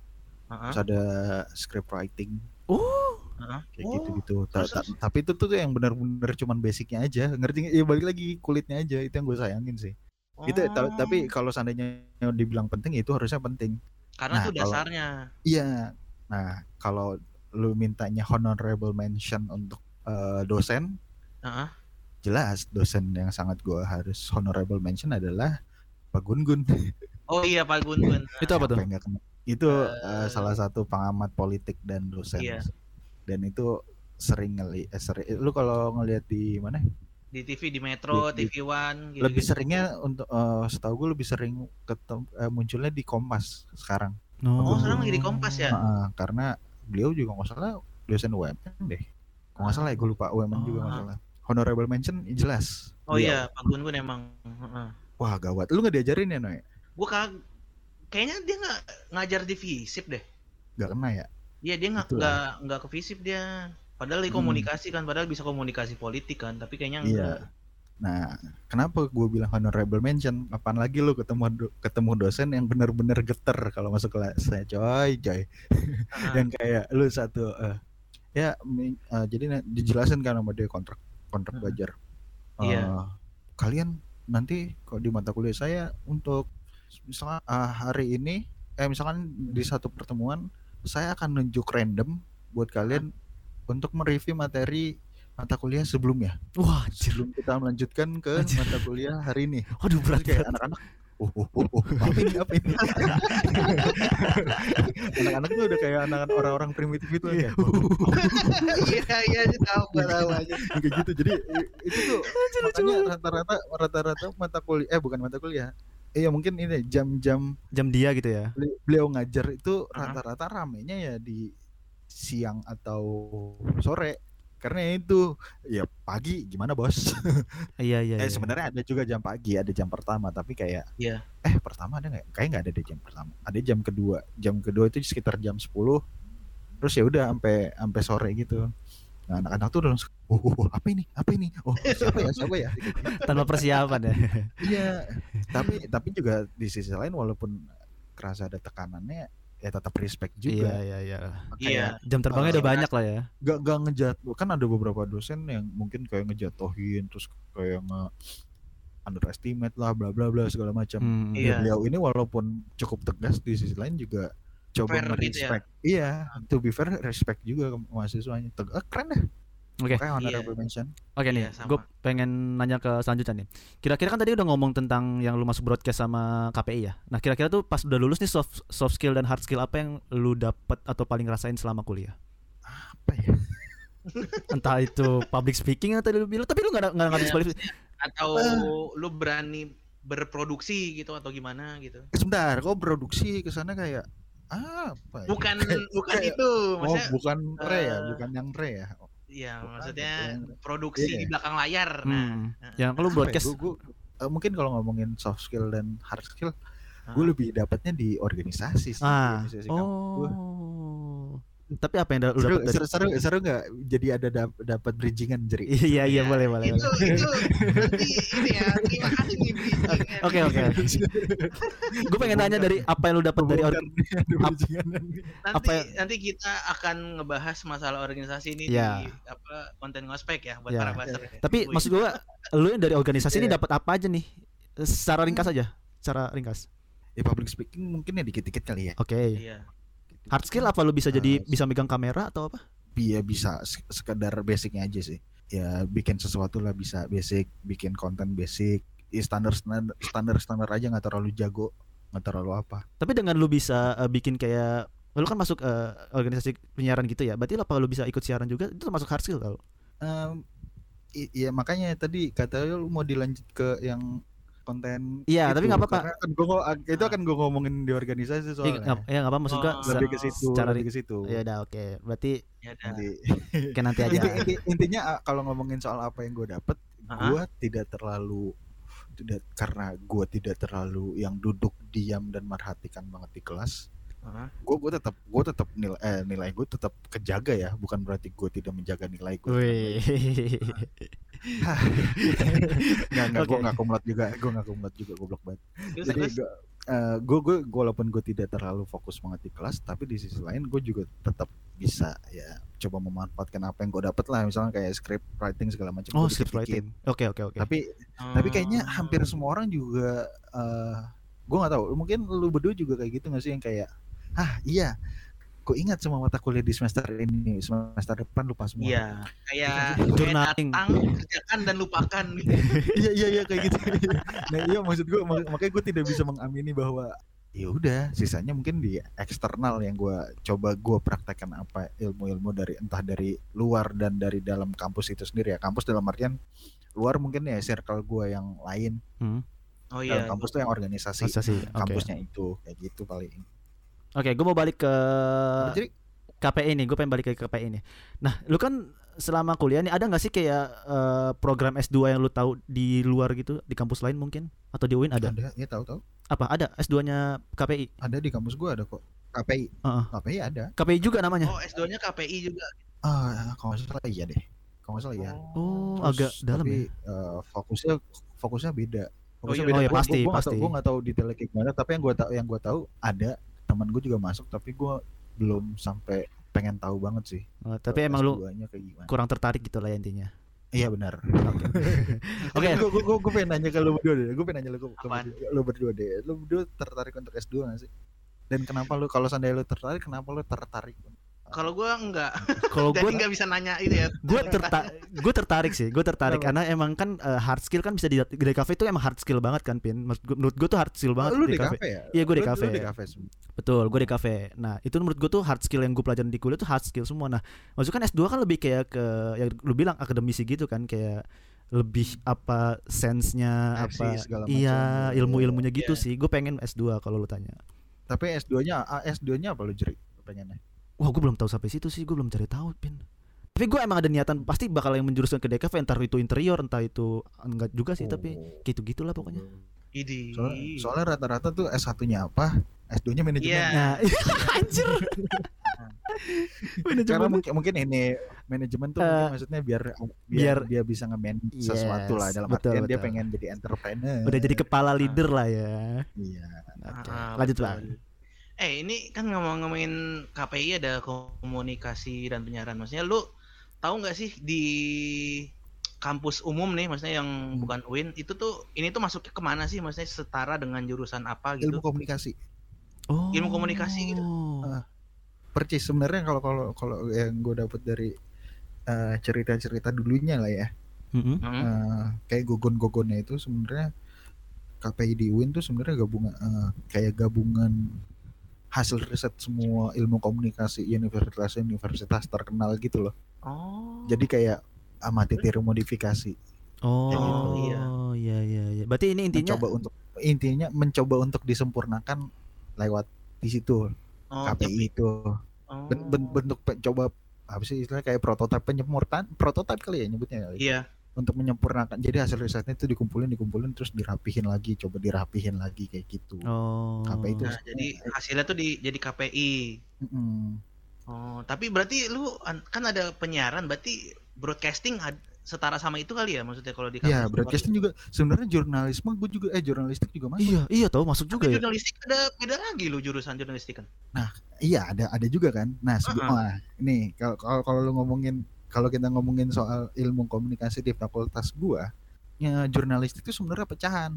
Heeh. terus ada script writing Oh, Heeh. kayak Oh, gitu gitu terus, terus? tapi itu tuh yang benar-benar cuman basicnya aja ngerti ya balik lagi kulitnya aja itu yang gue sayangin sih itu ta- Oh, tapi kalau seandainya yang dibilang penting itu harusnya penting karena nah, tuh kalau- dasarnya. iya nah kalau lu mintanya honorable mention untuk eh, dosen Heeh. jelas dosen yang sangat gue harus honorable mention adalah Pak Gun Gun Oh iya Pak Gun Gun. itu apa tuh? Siapa yang nggak kenal? Itu eh, Eh, salah satu pengamat politik dan dosen Iya. dan itu sering ngeli eh, sering lu kalau ngelihat di mana Di TV di Metro, Di- di- TV One gitu. lebih seringnya untuk eh, setahu gue lebih sering ketem, eh, munculnya di Kompas sekarang Oh, sekarang lagi di Kompas ya? Heeh, karena beliau juga nggak salah dosen UMN deh kalau nggak salah ya gue lupa UMN juga nggak Oh. salah honorable mention jelas Oh Beliau. iya, Pak Gun Gun emang. Heeh. wah gawat lu nggak diajarin ya Noy Gua kag kayaknya dia nggak ngajar di FISIP deh. nggak kena ya Iya dia nggak Itulah. nggak nggak ke FISIP dia. Padahal di Hmm. komunikasi kan, padahal bisa komunikasi politik kan, tapi kayaknya Iya. enggak. Nah, kenapa gue bilang honorable mention? Kapan lagi lu ketemu do- ketemu dosen yang bener-bener geter kalau masuk kelasnya, coy, coy. Heeh. yang kayak lu satu eh, ya eh, jadi dijelasin kan sama dia kontrak kontrak Hmm. belajar. Iya. Eh, Kalian nanti kalau di mata kuliah saya untuk misalnya eh, hari ini eh misalkan di satu pertemuan saya akan nunjuk random buat kalian untuk mereview materi mata kuliah sebelumnya Wah, anjir. sebelum kita melanjutkan ke Anjir. mata kuliah hari ini. Waduh berat Terus kayak anak-anak, oh, oh, oh, oh, apa ini, apa ini? anak-anak tuh udah kayak anak orang-orang primitif itu Iya. kayak, Iya iya tahu gua tahu aja. kayak gitu. Jadi itu tuh makanya rata-rata rata-rata mata kuliah, eh bukan mata kuliah. Iya mungkin ini jam-jam Jam dia gitu ya. beli- beliau ngajar itu rata-rata ramenya ya di siang atau sore. Karena itu ya pagi gimana bos? Iya iya. Eh iya. sebenarnya ada juga jam pagi, ada jam pertama, tapi kayak Iya. eh pertama ada nggak? Kayak nggak ada deh jam pertama. Ada jam kedua. Jam kedua itu sekitar jam 10 Terus ya udah sampai sampai sore gitu. Nah, anak-anak tuh udah langsung, oh, oh, oh, apa ini? Apa ini? Oh, siapa ya? Siapa ya? Tanpa persiapan ya. Iya. tapi tapi juga di sisi lain walaupun kerasa ada tekanannya ya tetap respect Iya juga. iya iya. Iya. Kayak Jam terbangnya Eh, udah banyak lah ya. gak gak ngejat kan ada beberapa dosen yang mungkin kayak ngejatohin terus kayak nge underestimate lah bla bla bla segala macam. Hmm. Iya. Ya, beliau ini walaupun cukup tegas di sisi lain juga coba Fair gitu ya. respect. Iya, to be fair respect juga ke mahasiswanya. Teg eh, keren dah. Oke. Kayak honorable mention. Oke nih, Iya, gue pengen nanya ke selanjutnya nih. Kira-kira kan tadi udah ngomong tentang yang lu masuk broadcast sama KPI ya. Nah, kira-kira tuh pas udah lulus nih soft soft skill dan hard skill apa yang lu dapet atau paling rasain selama kuliah? Apa ya? Entah itu public speaking atau lu bilang, tapi lu nggak nggak nggak Iya, disqualify. Atau Eh. lu berani berproduksi gitu atau gimana gitu. Eh, Sebentar, kok produksi ke sana kayak apa ya? Bukan bukan itu, Oh, maksudnya bukan re ya, eh, bukan yang re ya. iya bukan, maksudnya yang- produksi iya. di belakang layar. Nah, Hmm. nah. Yang Apa broadcast ya? Gua, gua- eh, mungkin kalau ngomongin soft skill dan hard skill, gue Ah. lebih dapatnya di organisasi sih. ah. organisasi kampus gua. Oh. Tapi apa yang da- lu Seru, dapet dari seru, seru, seru nggak? Jadi ada dap- dapat bridgingan jadi. Iya iya Ya, boleh boleh. Itu boleh. itu nanti ini ya, terima kasih nih. Oke oke. Gue pengen tanya dari apa yang lu dapat dari org- Nanti apa ya- nanti kita akan ngebahas masalah organisasi ini Ya. di apa konten ngospek ya buat Ya. para buzzer. ya. Tapi Wih. maksud gue, lu yang dari organisasi ini Iya. dapat apa aja nih? Secara ringkas aja, secara ringkas. ya public speaking mungkin ya dikit-dikit kali ya. Oke. Iya. Hard skill apa lu bisa jadi Ah, bisa megang kamera atau apa? Iya bisa se- sekedar basicnya aja sih. Ya bikin sesuatu lah bisa basic, bikin konten basic. Ya, standar standar standar standar aja nggak terlalu jago, nggak terlalu apa. Tapi dengan lu bisa eh, bikin kayak lu kan masuk eh, organisasi penyiaran gitu ya. Berarti apa lu bisa ikut siaran juga? Itu termasuk hard skill tau. Em, i- Iya makanya tadi kata lu mau dilanjut ke yang konten Iya, tapi nggak apa-apa. Kan gua, itu akan gue ngomongin di organisasi Iya soalnya nggak- ya nggak apa maksud gua Oh, se- lebih ke situ secara lebih ke situ Ya udah oke. Berarti Ya udah. Nanti- nanti aja. Inti- inti- intinya ah, kalau ngomongin soal apa yang gue dapet Ah. gue tidak terlalu tidak karena gue tidak terlalu yang duduk diam dan merhatikan banget di kelas gue gue tetap gue tetap nilai eh, nilai gue tetap kejaga ya bukan berarti gue tidak menjaga nilai gue Wih. nggak nggak gue nggak kumlot juga gue nggak kumlot juga goblok banget. Terus, jadi terus? Gue gue gue walaupun gue tidak terlalu fokus banget di kelas tapi di sisi lain gue juga tetap bisa ya coba memanfaatkan apa yang gue dapat lah misalnya kayak script writing segala macam Oh, script writing. Oke, oke, oke. tapi tapi kayaknya hampir semua orang juga eh gue nggak tahu mungkin lu berdua juga kayak gitu nggak sih yang kayak ah iya gue ingat semua mata kuliah di semester ini? Semester depan lupa semua. Iya, kayak Journaling. datang, kerjakan dan lupakan. Gitu. iya iya iya kayak gitu. Nah iya maksud gue makanya gue tidak bisa mengamini bahwa ya udah sisanya mungkin di eksternal yang gue coba gue praktekkan apa ilmu-ilmu dari entah dari luar dan dari dalam kampus itu sendiri ya. Kampus dalam artian luar mungkin ya circle gue yang lain. Oh dalam iya. kampus tuh yang organisasi. Organisasi, kampusnya itu kayak gitu paling Oke, gue mau balik ke jadi KPI nih, gue pengen balik ke KPI nih. Nah, lu kan selama kuliah nih ada nggak sih kayak eh, program S2 yang lu tahu di luar gitu, di kampus lain mungkin atau di UIN ada? ada ya tahu tahu Apa? Ada S2-nya KPI? ada di kampus gue ada kok KPI Heeh. KPI ada KPI juga namanya. Oh, S2-nya KPI juga. ah kalau nggak salah iya deh kalau salah iya Oh, Terus, agak dalam tapi, ya. eh, fokusnya fokusnya beda. Fokusnya iya. beda. Oh, iya, pasti, gua, gua pasti. Gue nggak tahu detailnya kayak gimana. Tapi yang gue tahu, yang gue tahu ada teman gue juga masuk. Tapi gue belum sampai pengen tahu banget sih. Oh, tapi emang lu S2-nya kayak gimana? kurang tertarik gitu lah ya intinya. Iya benar. Oke. Gue gue gue pengen nanya ke lu berdua deh. Gue pengen nanya lu, ke- lu berdua deh. Lu berdua tertarik untuk S2 gak sih? Dan kenapa lu kalau seandainya lu tertarik, kenapa lu tertarik? Kalau gua enggak, Kalau jadi gue nggak bisa nanya itu ya. gue terta gue tertarik sih gue tertarik karena emang kan eh, hard skill kan bisa di di DKV itu emang hard skill banget kan pin menurut gue gue tuh hard skill banget lu di ya? Iya, gua di sebenarnya. betul gue di kafe nah itu menurut gue tuh hard skill yang gue pelajarin di kuliah tuh hard skill semua nah maksudnya kan S2 kan lebih kayak ke yang lu bilang akademisi gitu kan kayak lebih apa sense-nya apa iya ilmu-ilmunya gitu Iya. sih gue pengen S2 kalau lu tanya Tapi S2-nya S2-nya apa lu jeri? Pengennya? Wah gue belum tahu sampai situ sih gue belum cari tahu pin tapi gue emang ada niatan pasti bakal yang menjuruskan ke DKV entah itu interior entah itu enggak juga sih tapi Oh. gitu gitulah pokoknya Idi. Soalnya, soalnya rata-rata tuh S1-nya apa? S2-nya manajemen. Iya. Nah, anjir. Karena mungkin, mungkin ini manajemen tuh mungkin maksudnya biar, biar- biar dia bisa nge-manage sesuatu lah Yes, dalam betul, artian dia betul. pengen jadi entrepreneur. Udah jadi kepala leader lah ya. Iya. Oke, Ah, lanjut betul. Eh ini kan ngomong-ngomongin KPI ada komunikasi dan penyiaran. Maksudnya lu tahu nggak sih di kampus umum nih, maksudnya yang Hmm. bukan UIN itu tuh ini tuh masuknya ke mana sih? Maksudnya setara dengan jurusan apa gitu? Ilmu komunikasi. Oh. Ilmu komunikasi gitu. Ah. Percis sebenarnya kalau kalau kalau yang gue dapet dari eh, cerita-cerita dulunya lah ya. Mm-mm. Hmm. Eh, kayak gogon-gogonnya itu sebenarnya KPI di UIN tuh sebenarnya gabungan eh, kayak gabungan hasil riset semua ilmu komunikasi universitas-universitas terkenal gitu loh. Oh. Jadi kayak amati tiru modifikasi. Oh, gitu. iya. iya iya iya. Berarti ini intinya mencoba untuk intinya mencoba untuk disempurnakan lewat di situ oh, KPI itu oh. Ben- ben- bentuk coba apa sih istilahnya kayak prototipe penyempurnaan prototipe kali ya nyebutnya kali. Iya. Untuk menyempurnakan jadi hasil risetnya itu dikumpulin dikumpulin terus dirapihin lagi coba dirapihin lagi kayak gitu Oh. KPI itu Nah, jadi hasilnya tuh di jadi KPI. Mm-mm. Oh, tapi berarti lu an- kan ada penyiaran, berarti broadcasting ad- setara sama itu kali ya maksudnya kalau di ya kampus broadcasting juga sebenarnya jurnalisme gue juga eh jurnalistik juga masuk Iya, iya tahu masuk juga Tapi ya. jurnalistik ada beda lagi lu jurusan jurnalistik kan? iya ada ada juga kan nah sebelum wah, ini kalau kalau kalau lu ngomongin kalau kita ngomongin soal ilmu komunikasi di fakultas gua ya jurnalistik itu sebenarnya pecahan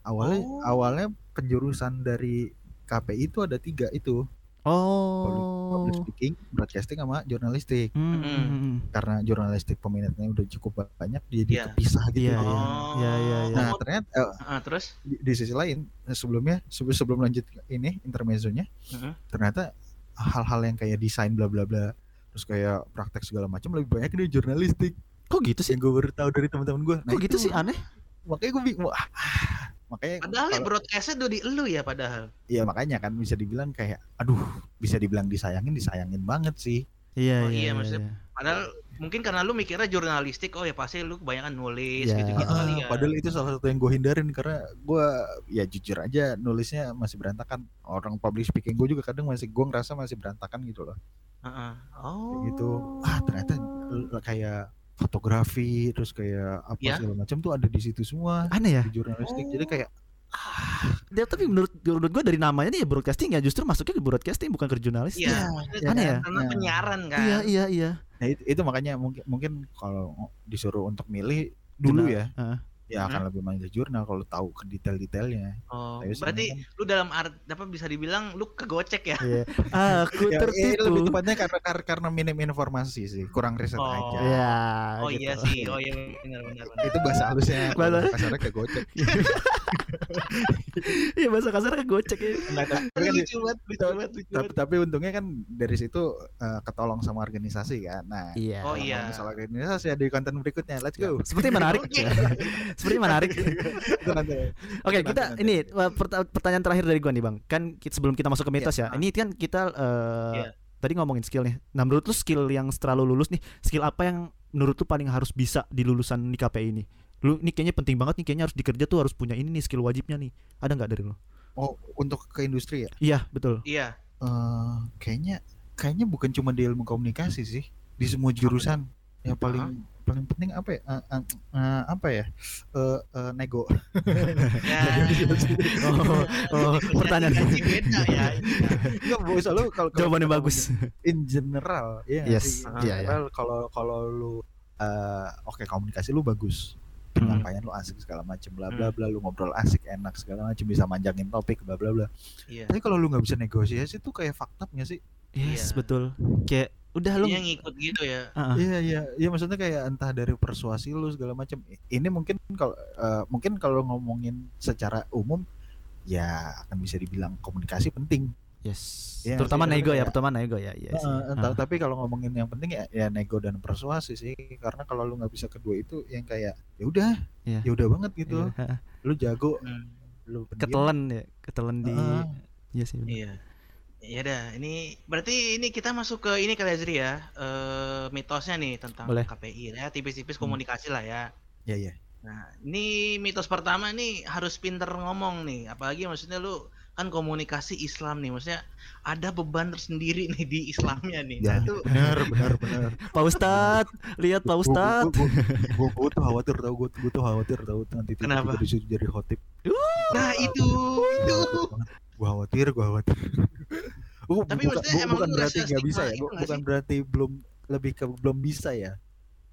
awalnya Oh. awalnya penjurusan dari KPI itu ada tiga itu Oh. public speaking broadcasting sama jurnalistik Mm-mm. hmm, karena jurnalistik peminatnya udah cukup banyak jadi Iya. kepisah gitu Iya, iya. Oh. Iya, iya, iya. nah ternyata eh, Ah, terus? di, di sisi lain eh, sebelumnya sebelum sebelum lanjut ke ini intermezzonya Heeh. ternyata hal-hal yang kayak desain bla bla bla terus kayak praktek segala macam lebih banyak di jurnalistik Kok gitu sih? yang gue baru tahu dari teman-teman gue Kok gitu sih aneh? makanya gue bingung ah, makanya Padahal ya kalau- broadcastnya udah di elu ya padahal. iya makanya kan bisa dibilang kayak aduh bisa dibilang disayangin disayangin banget sih Iya, Oh, iya, iya, maksudnya- iya. Padahal mungkin karena lu mikirnya jurnalistik, oh ya pasti lu kebanyakan nulis Ya. gitu-gitu Ah, kali ya. padahal itu salah satu yang gue hindarin karena gue ya jujur aja nulisnya masih berantakan orang public speaking gue juga kadang masih gue ngerasa masih berantakan gitu loh Heeh. Kayak Oh. gitu ah ternyata kayak fotografi terus kayak apa Ya. segala macam tuh ada di situ semua Aneh ya. di jurnalistik jadi Oh. kayak Dia tapi menurut menurut gue dari namanya nih ya broadcasting ya justru masuknya ke broadcasting bukan ke jurnalis. Iya, Iya, maksudnya aneh ya? karena Nah. penyiaran kan. Iya iya iya. Nah itu, itu makanya mungkin mungkin kalau disuruh untuk milih dulu Jurnal. ya Heeh. Ya akan lebih milih jurnal kalau tahu ke detail-detailnya Oh, Tapi berarti sebenarnya lu dalam art apa bisa dibilang lu kegocek ya? Iya. Aku Ya, eh, lebih tertipu. tepatnya karena karena, karena minim informasi sih kurang riset Oh. aja Ya. Oh gitu. iya sih, oh iya benar benar benar. itu bahasa halusnya Bahasa- bahasa kasarnya kegocek Iya bahasa kasar kegocek ya. Nah, tapi, kan lucu banget, lucu banget, lucu tapi, untungnya kan dari situ eh, ketolong sama organisasi kan nah Iya. Oh, iya. soal organisasi ada di konten berikutnya let's go Seperti menarik. Seperti menarik. Itu nanti. Oke, Nanti, kita nanti. ini uh, perta- pertanyaan terakhir dari gua nih, Bang. Kan sebelum kita masuk ke mitos ya. Iya. Ini kan kita uh, Iya. tadi ngomongin skill nih. Nah, menurut lu skill yang setelah lu lulus nih, skill apa yang menurut lu paling harus bisa di lulusan di KPI ini? Lu ini kayaknya penting banget nih, kayaknya harus dikerja tuh harus punya ini nih skill wajibnya nih. Ada nggak dari lu? oh untuk ke industri ya Iya, betul. Iya. Eh, kayaknya kayaknya bukan cuma di ilmu komunikasi sih di semua jurusan yang paling paling penting apa ya Eh, eh, eh, apa ya Eh, eh, nego Ya. Oh, oh, pertanyaan. Beda ya. Enggak bisa lu kalau Jawabannya bagus. in general ya nggak Yes, iya, iya. general, kalau kalau lu eh, oke komunikasi lu bagus penyampaian lu asik segala macem bla bla bla lu ngobrol asik enak segala macem bisa manjangin topik bla bla bla Iya. tapi kalau lu nggak bisa negosiasi tuh kayak fakta nggak sih Yes, Iya. betul. Kayak udah lu Dia ngikut gitu ya. Ah. Iya iya iya maksudnya kayak entah dari persuasi lu segala macam. Ini mungkin kalau eh, mungkin kalau ngomongin secara umum ya akan bisa dibilang komunikasi penting. Yes. Iya, Terutama sih, nego ya, kayak- terutama nego ya. Iya. Eh, entah- Ah. tapi kalau ngomongin yang penting ya, ya nego dan persuasi sih karena kalau lu nggak bisa kedua itu yang kayak ya udah Iya. ya udah banget gitu. Iya. Lu jago, Hmm, lu pendiam. Ketelan ya, ketelan di Heeh. Iya sih. Iya. Ya dah, ini berarti ini kita masuk ke ini kali ya Zri ya. Eh mitosnya nih tentang Boleh. KPI ya, tipis-tipis Hmm. komunikasi lah ya. Ya ya. Nah, ini mitos pertama nih harus pinter ngomong nih. Apalagi maksudnya lu kan komunikasi Islam nih, maksudnya ada beban tersendiri nih di Islamnya nih. Ya, Nah, itu benar benar benar. Pak Ustad, lihat Pak Ustad. Gue tuh khawatir tau gue tuh khawatir tau nanti tiba-tiba jadi khotib. nah itu itu gue khawatir gue khawatir Bu- Tapi bukan, maksudnya bu- emang bukan berarti nggak bisa ya bu- bukan sih? berarti belum lebih ke belum bisa ya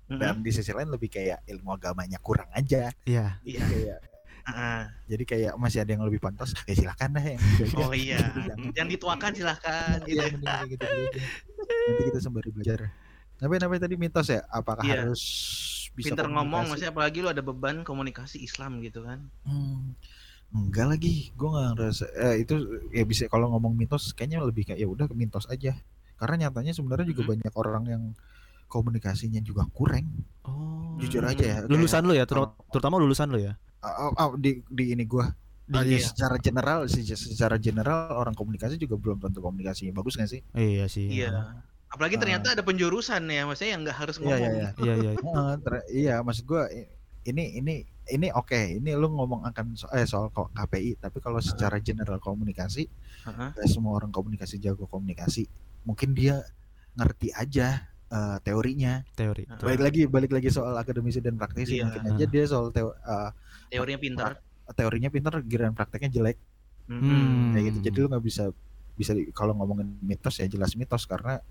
Mhm. dan di sisi lain lebih kayak ilmu agamanya kurang aja Iya. jadi Iya. kayak Ah, jadi kayak masih ada yang lebih pantas ya silakan dah yang Oh iya. Jangan. Yang dituakan silahkan gitu. Iya, gitu aja. nanti kita sembari belajar tapi namanya tadi mitos ya apakah Iya. harus bisa Pinter ngomong, maksudnya apalagi lu ada beban komunikasi Islam gitu kan. Hmm, enggak lagi gue nggak ngerasa eh, itu ya bisa kalau ngomong mitos kayaknya lebih kayak ya udah ke mitos aja karena nyatanya sebenarnya juga Mhm. banyak orang yang komunikasinya juga kurang Oh. jujur aja ya Lulusan lu ya, ter- kalau- terutama lulusan lu ya. ah, ah, di di ini gue Di- iya. secara general se- secara general orang komunikasi juga belum tentu komunikasinya bagus gak sih Iya sih. Iya. Apalagi Ah. ternyata ada penjurusan ya, maksudnya yang nggak harus iya ngomong. iya iya Iya iya. Heeh, ter- iya maksud gue ini ini ini oke ini lu ngomong akan so- eh, soal ko- KPI tapi kalau secara general komunikasi Heeh. gak semua orang komunikasi jago komunikasi mungkin dia ngerti aja eh, teorinya Teori. Heeh. balik lagi balik lagi soal akademisi dan praktisi Iya. mungkin aja dia soal teo- eh, Teorinya pintar. teorinya pintar giliran prakteknya jelek Mhm. kayak gitu jadi lu nggak bisa bisa kalau ngomongin mitos ya jelas mitos karena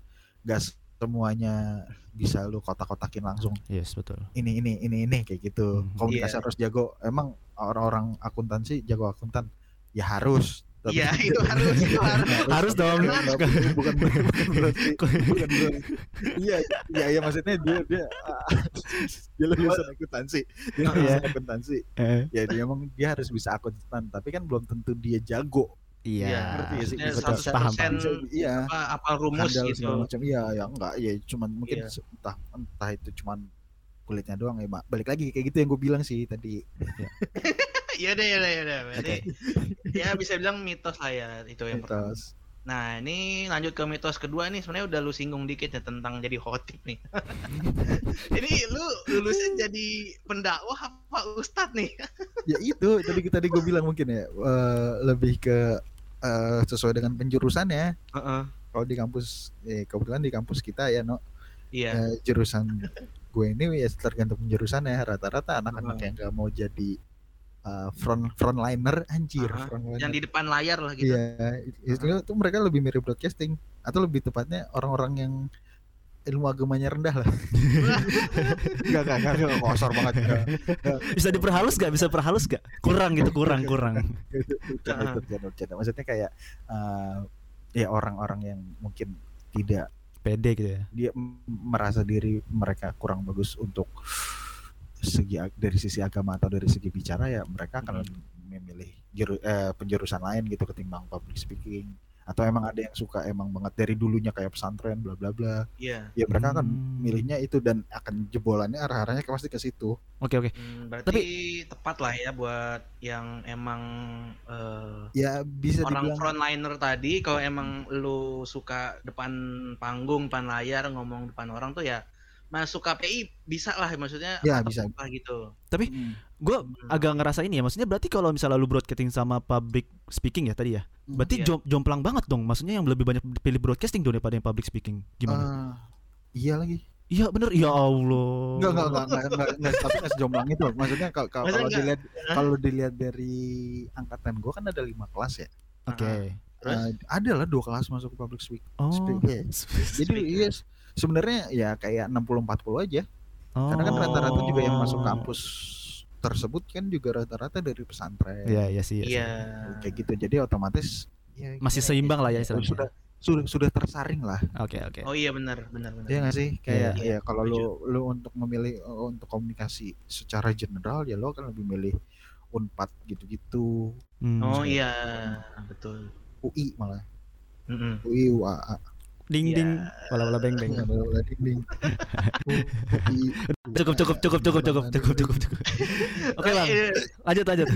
gak semuanya bisa lu kotak-kotakin langsung. Yes, betul. ini ini ini ini kayak gitu. Hmm. komunikasi Iya. harus jago. Emang orang-orang akuntansi jago akuntan. Ya harus. Iya, itu harus, itu harus. Harus. Dong. Bukan bukan bukan berarti. Bukan berarti. Iya iya iya maksudnya dia dia dia lulusan akuntansi dia Iya. lulusan akuntansi Eh, ya dia emang dia harus bisa akuntan. Tapi kan belum tentu dia jago Iya. ngerti ya sih? maksudnya Betul. 100% Paham, Bisa- iya apa apal rumus handal gitu. segala macam iya ya enggak ya cuman mungkin Iya. entah entah itu cuman kulitnya doang ya Mak. balik lagi kayak gitu yang gue bilang sih tadi Iya deh, iya deh, iya deh. Berarti Oke. ya bisa bilang mitos lah ya itu yang pertama. mitos Nah, ini lanjut ke mitos kedua nih. Sebenarnya udah lu singgung dikit ya tentang jadi khotib nih. ini lu lulusnya jadi pendakwah apa ustadz nih? ya itu tadi tadi gue bilang mungkin ya eh, lebih ke eh, sesuai dengan penjurusannya. Heeh. Kalau di kampus, eh, kebetulan di kampus kita ya, no, Iya. eh, jurusan gue ini ya tergantung penjurusannya. Rata-rata anak-anak Heeh. yang gak mau jadi eh, front frontliner, anjir, Aha. frontliner. Yang di depan layar lah gitu. Iya, itu tuh mereka lebih mirip broadcasting atau lebih tepatnya orang-orang yang ilmu agamanya rendah lah. Enggak, enggak, enggak, enggak, kosor banget. Enggak. Bisa diperhalus gak? Bisa perhalus gak? Kurang gitu, kurang, kurang. Bercanda. Maksudnya kayak eh, ya orang-orang yang mungkin tidak Pede gitu ya. dia merasa diri mereka kurang bagus untuk segi dari sisi agama atau dari segi bicara ya mereka akan Hmm. memilih juru, eh, penjurusan lain gitu ketimbang public speaking atau emang ada yang suka emang banget dari dulunya kayak pesantren bla bla bla Iya. ya mereka akan Hmm. milihnya itu dan akan jebolannya arah-arahnya pasti ke situ Oke, oke. Hmm, berarti tepat lah ya buat yang emang eh, ya bisa orang dibilang frontliner tadi kalau emang lu suka depan panggung, depan layar, ngomong depan orang tuh ya masuk KPI bisa lah maksudnya Ya, bisa. apa gitu. Hmm. Gue Hmm. agak ngerasa ini ya, maksudnya berarti kalau misalnya lu broadcasting sama public speaking ya tadi ya, berarti Iya. jom- jomplang banget dong. Maksudnya yang lebih banyak pilih broadcasting dong daripada yang public speaking. Gimana? Ah, iya lagi Iya bener, ya Allah. Enggak, enggak, enggak, enggak, enggak, enggak, tapi enggak sejomblang itu. Maksudnya kalau kalau dilihat kalau dilihat dari angkatan gua kan ada lima kelas ya. Oke. Terus? Eh, ada lah dua kelas masuk ke public speak. Oh. speak, ya. Jadi iya sebenarnya ya kayak 60 40 aja. Karena kan Oh. rata-rata juga yang masuk kampus tersebut kan juga rata-rata dari pesantren. Iya, iya sih. Iya. Iya. Kayak gitu. Jadi otomatis ya, Masih gimana seimbang lah ya Sudah istilahnya. sudah sudah tersaring lah. Oke, oke. Oh iya benar, benar benar. Iya nggak sih? Kayak Iya, ya kalau lu lu untuk memilih uh, untuk komunikasi secara general ya lo akan lebih milih Unpad gitu-gitu, Hmm. Oh iya, betul. UI malah. Mm-mm. UI UAA. Ding Iya. ding, wala wala beng beng. Cukup cukup cukup cukup cukup cukup cukup cukup. Oke bang, Eh, lanjut lanjut.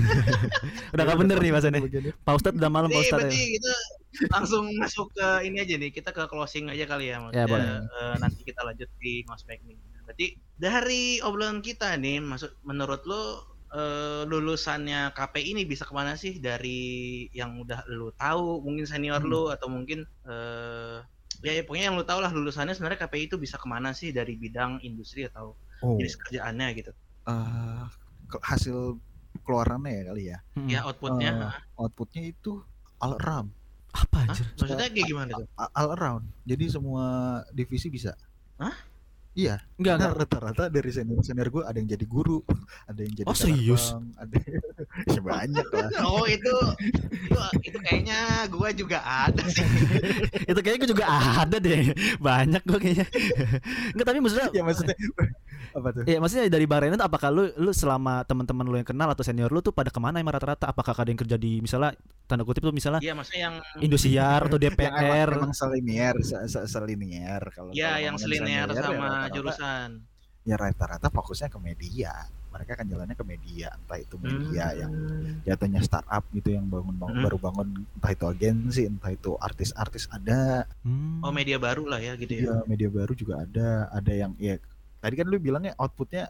Udah gak bener nih bahasannya. Pak Ustadz udah malam Pak Nih, Ustadz berarti ya. kita langsung masuk ke ini aja nih. Kita ke closing aja kali ya. Ya, boleh. eh, nanti kita lanjut di ngospek nih. Berarti dari obrolan kita nih, maksud menurut lo eh, lulusannya KPI ini bisa ke mana sih dari yang udah lu tahu, mungkin senior Hmm. lu atau mungkin eh ya, ya pokoknya yang lu tahu lah lulusannya sebenarnya KPI itu bisa ke mana sih dari bidang industri atau Oh, jenis kerjaannya gitu. eh, ke- hasil keluarannya ya kali ya. Hmm. Ya outputnya. Eh, outputnya itu all around. Apa Hah? Maksudnya kayak gimana tuh? All around. Jadi semua divisi bisa. Hah? Iya, Enggak enggak. rata-rata dari senior senior gue ada yang jadi guru, ada yang jadi Oh, serius? ada ya banyak lah. Oh itu itu, itu kayaknya gua juga ada sih. Itu kayaknya gue juga ada deh. Banyak gue kayaknya. Enggak tapi maksudnya ya maksudnya apa tuh? Ya maksudnya dari Bang Renan tuh apakah lu lu selama teman-teman lu yang kenal atau senior lu tuh pada ke mana emang rata-rata? Apakah ada yang kerja di misalnya tanda kutip tuh misalnya Iya maksudnya yang Indosiar atau Yang emang, DPR? emang selinier, se- se- selinier kalau ya kalau yang selinier, ya sama rata-rata- jurusan. Ya rata-rata fokusnya ke media. Mereka akan jalannya ke media, entah itu media Hmm. yang jatuhnya startup gitu yang bangun, bangun Hmm. baru bangun entah itu agensi, entah itu artis-artis ada, Hmm. Oh media baru lah ya gitu ya. Iya, media baru juga ada. Ada yang ya tadi kan lu bilangnya outputnya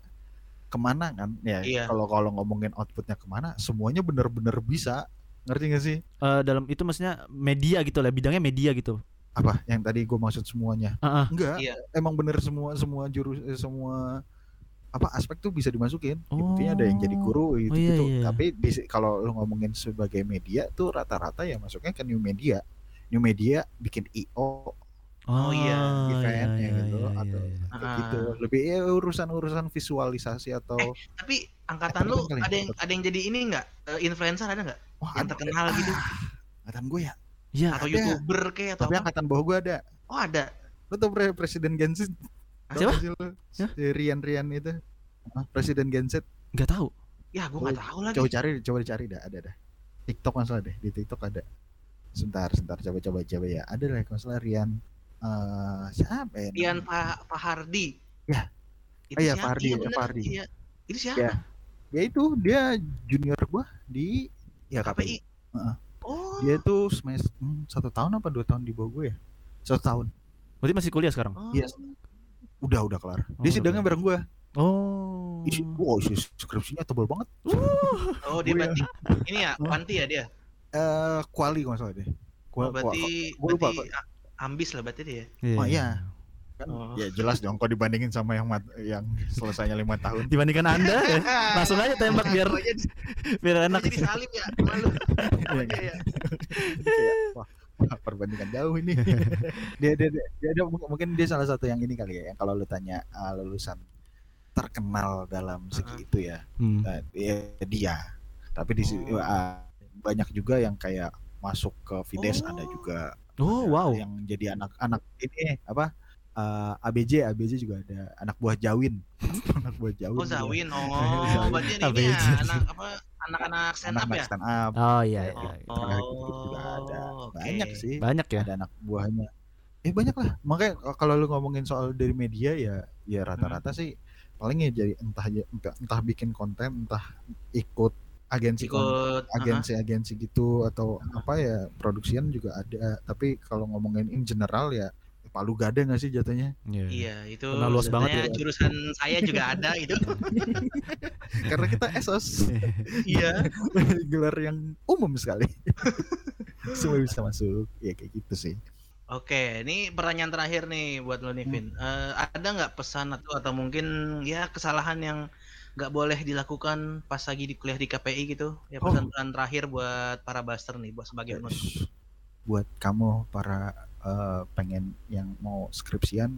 ke mana kan? Ya Iya. kalau kalau ngomongin outputnya ke mana, semuanya bener-bener bisa. Ngerti gak sih? Eh, dalam itu maksudnya media gitu lah, bidangnya media gitu. Apa yang tadi gue maksud semuanya? Ah, ah. Enggak. Iya. Emang bener semua semua jurus eh, semua apa aspek tuh bisa dimasukin. Oh. Buktinya ada yang jadi guru gitu, Oh, iya, gitu. iya. Tapi di- kalau lu ngomongin sebagai media tuh rata-rata ya masuknya ke new media. New media bikin IO Oh, iya, eventnya gitu, atau- iya. kayak Ah. gitu. Lebih ya urusan-urusan visualisasi atau Tapi angkatan Eh, lu kali, ada yang ada yang jadi ini enggak? influencer ada nggak? Wah, Yang ada- terkenal gitu Ah, angkatan gue ya. Iya. atau ada. youtuber kayak atau Tapi apa? angkatan bawah gue ada. Oh ada. Lo tau pre- presiden Genset? Ah, siapa? Si Rian Rian itu. Ah, Presiden Genset. Nggak tahu. Ya gua nggak tahu lagi. Coba cari, coba dicari dah, ada dah. TikTok masalah deh, di TikTok ada. Sebentar, sebentar, coba coba coba ya. Ada lah masalah Rian eh siapa ya? Namanya? Pak Pak Hardi. Ya. Itu Oh, iya, siapa? Pak Hardi, Iya, ya. Pak Hardi. Iya. Itu siapa? Ya. Ya itu dia junior gua di ya KPI. KPI. Heeh. Oh Dia tuh semester hmm, satu tahun apa dua tahun di bawah gue ya? Satu tahun. Berarti masih kuliah sekarang? Oh. Iya. Udah udah kelar. Oh, Dia sidangnya bareng gue. Oh. Isi, wow, isi skripsinya tebal banget. Oh, dia Gue berarti ini ya, panti ya dia. Eh, kuali kalau salah deh. Gua, Oh, berarti gua lupa, berarti a- ambis lah berarti dia. Oh iya. kan Oh. ya jelas dong kalau dibandingin sama yang mat- yang selesainya lima tahun. Dibandingkan Anda ya. Langsung aja tembak biar aja, biar gua enak. jadi salib ya. Malu. Iya, Iya, iya. Wah, perbandingan jauh ini. dia, dia, dia, dia, dia- mungkin dia salah satu yang ini kali ya. Yang kalau lu tanya ah, lulusan terkenal dalam segi itu ya, Hmm. eh, dia, dia. Tapi di Oh. ah, banyak juga yang kayak masuk ke Fides Oh. ada juga Oh, wow. yang jadi anak-anak ini apa eh, ABJ ABJ juga ada anak buah Jawin anak buah Jawin Oh, juga. Zawin. Oh, Zawin. berarti ini ya anak apa? Anak-anak stand up anak-anak ya? stand up Oh iya Oh, iya. Oh, gitu juga ada oke. banyak sih Banyak ya. ada anak buahnya eh banyak lah makanya kalau lu ngomongin soal dari media ya ya rata-rata Hmm. sih paling ya jadi entah, entah bikin konten entah ikut agensi kon- Ikut agensi-agensi gitu atau apa ya produksian juga ada tapi kalau ngomongin in general ya palu gada nggak sih jatuhnya Iya. Iya, itu Karena luas banget ya. jurusan saya juga ada itu. karena kita esos Iya. gelar yang umum sekali semua bisa masuk ya kayak gitu sih Oke, ini pertanyaan terakhir nih buat lo nih, Vin. Hmm. Eh, ada nggak pesan atau atau mungkin ya kesalahan yang nggak boleh dilakukan pas lagi di kuliah di KPI gitu? Ya Oh. pesan-pesan terakhir buat para buster nih, buat sebagai penutup. Buat kamu para eh, pengen yang mau skripsian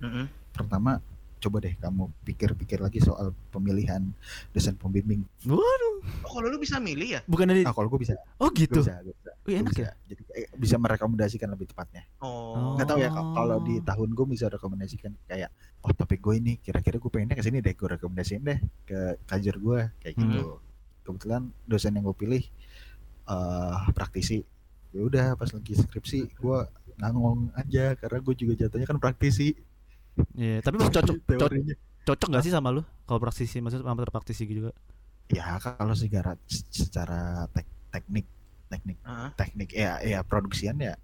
Mm-mm. pertama coba deh kamu pikir-pikir lagi soal pemilihan dosen pembimbing Waduh. Oh, kalau lu bisa milih ya? Bukan dari nah kalau gue bisa Oh gue gitu. bisa, gue bisa, Wih, enak bisa. ya. jadi eh, bisa merekomendasikan lebih tepatnya Oh. nggak tahu ya kalau- di tahun gue bisa rekomendasikan kayak oh topik gue ini kira-kira gue pengennya ke sini deh gue rekomendasiin deh ke kajer gue kayak Hmm. gitu kebetulan dosen yang gue pilih eh praktisi ya udah pas lagi skripsi gue ngangong aja karena gue juga jatuhnya kan praktisi Iya, tapi cocok cocok teorinya cocok gak sih sama lu? Kalau praktisi maksudnya sama praktisi gitu juga. ya kalau secara secara tek- teknik teknik Heeh. teknik ya ya produksian ya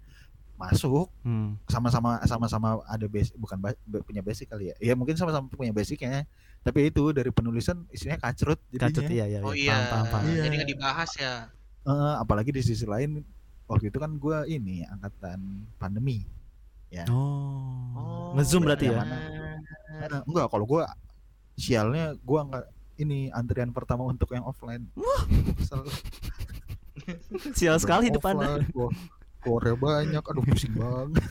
masuk Hmm. sama-sama sama-sama ada basic bukan ba- punya basic kali ya ya mungkin sama-sama punya basicnya tapi itu dari penulisan isinya kacrut jadinya Kacut iya iya. Oh iya. iya. Paham, paham, paham. Iya. Jadi nggak dibahas ya. Eh, apalagi di sisi lain waktu itu kan gue ini angkatan pandemi ya Oh. Ngezoom berarti ya. mana? Eh, enggak kalau gue sialnya gue nggak ini antrian pertama untuk yang offline. Sial sekali gua Korea banyak aduh pusing banget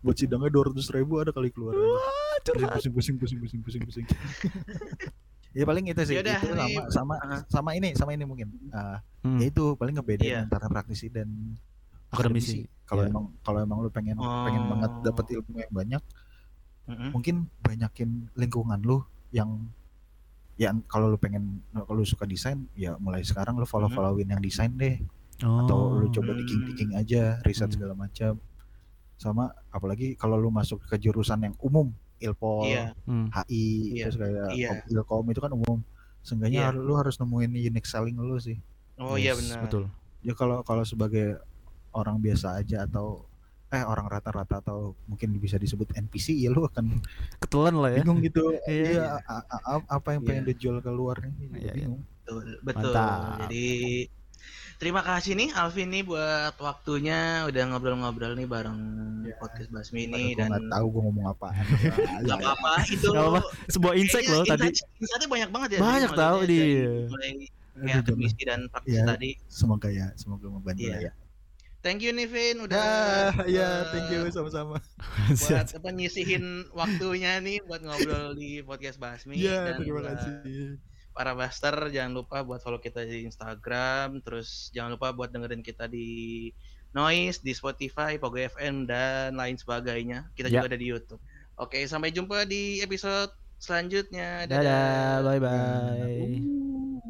buat sidangnya dua ratus ribu ada kali keluar Wah, curhat. pusing pusing pusing pusing pusing pusing ya paling itu sih Yaudah, itu sama sama Ah. sama ini sama ini mungkin Eh, Hmm. ya itu paling ngebedain Iya. antara praktisi dan Akademisi. akademisi kalau Iya. emang kalau emang lu pengen pengen Oh. banget dapat ilmu yang banyak Mm-mm. mungkin banyakin lingkungan lu yang yang kalau lu pengen kalau lu suka desain ya mulai sekarang lu follow followin yang desain deh atau lu Oh. coba digging digging aja riset Hmm. segala macam sama apalagi kalau lu masuk ke jurusan yang umum ilpol Iya. Hmm. HI Iya. terus kayak kom- ilkom itu kan umum seenggaknya har- lu harus nemuin unique selling lu sih Oh iya Yes, benar. Betul. ya kalau kalau sebagai orang biasa aja atau eh orang rata-rata atau mungkin bisa disebut NPC ya lu akan Ketelan lah ya. bingung gitu Iya, iya iya. a- a- a- apa yang pengen Iya. dijual keluar nih Iya, iya. bingung Betul, betul. Mantap. Jadi terima kasih nih Alvin nih buat waktunya udah ngobrol-ngobrol nih bareng Ya. podcast Basmi ini dan nggak tahu gue ngomong apa nggak apa-apa itu Nggak apa-apa. Sebuah insight loh tadi. insight- insightnya banyak banget ya. Banyak tahu di- mulai kayak dan praktisi Iya. tadi. semoga ya semoga membantu Iya. lah ya Thank you nih Vin udah ya ya eh, thank you sama-sama. Buat apa nyisihin waktunya nih buat ngobrol di podcast Basmi ya dan terima kasih. para Buster jangan lupa buat follow kita di Instagram terus jangan lupa buat dengerin kita di Noise di Spotify Pogo FM dan lain sebagainya. Kita Ya. juga ada di YouTube. Oke sampai jumpa di episode selanjutnya. Dadah, bye bye.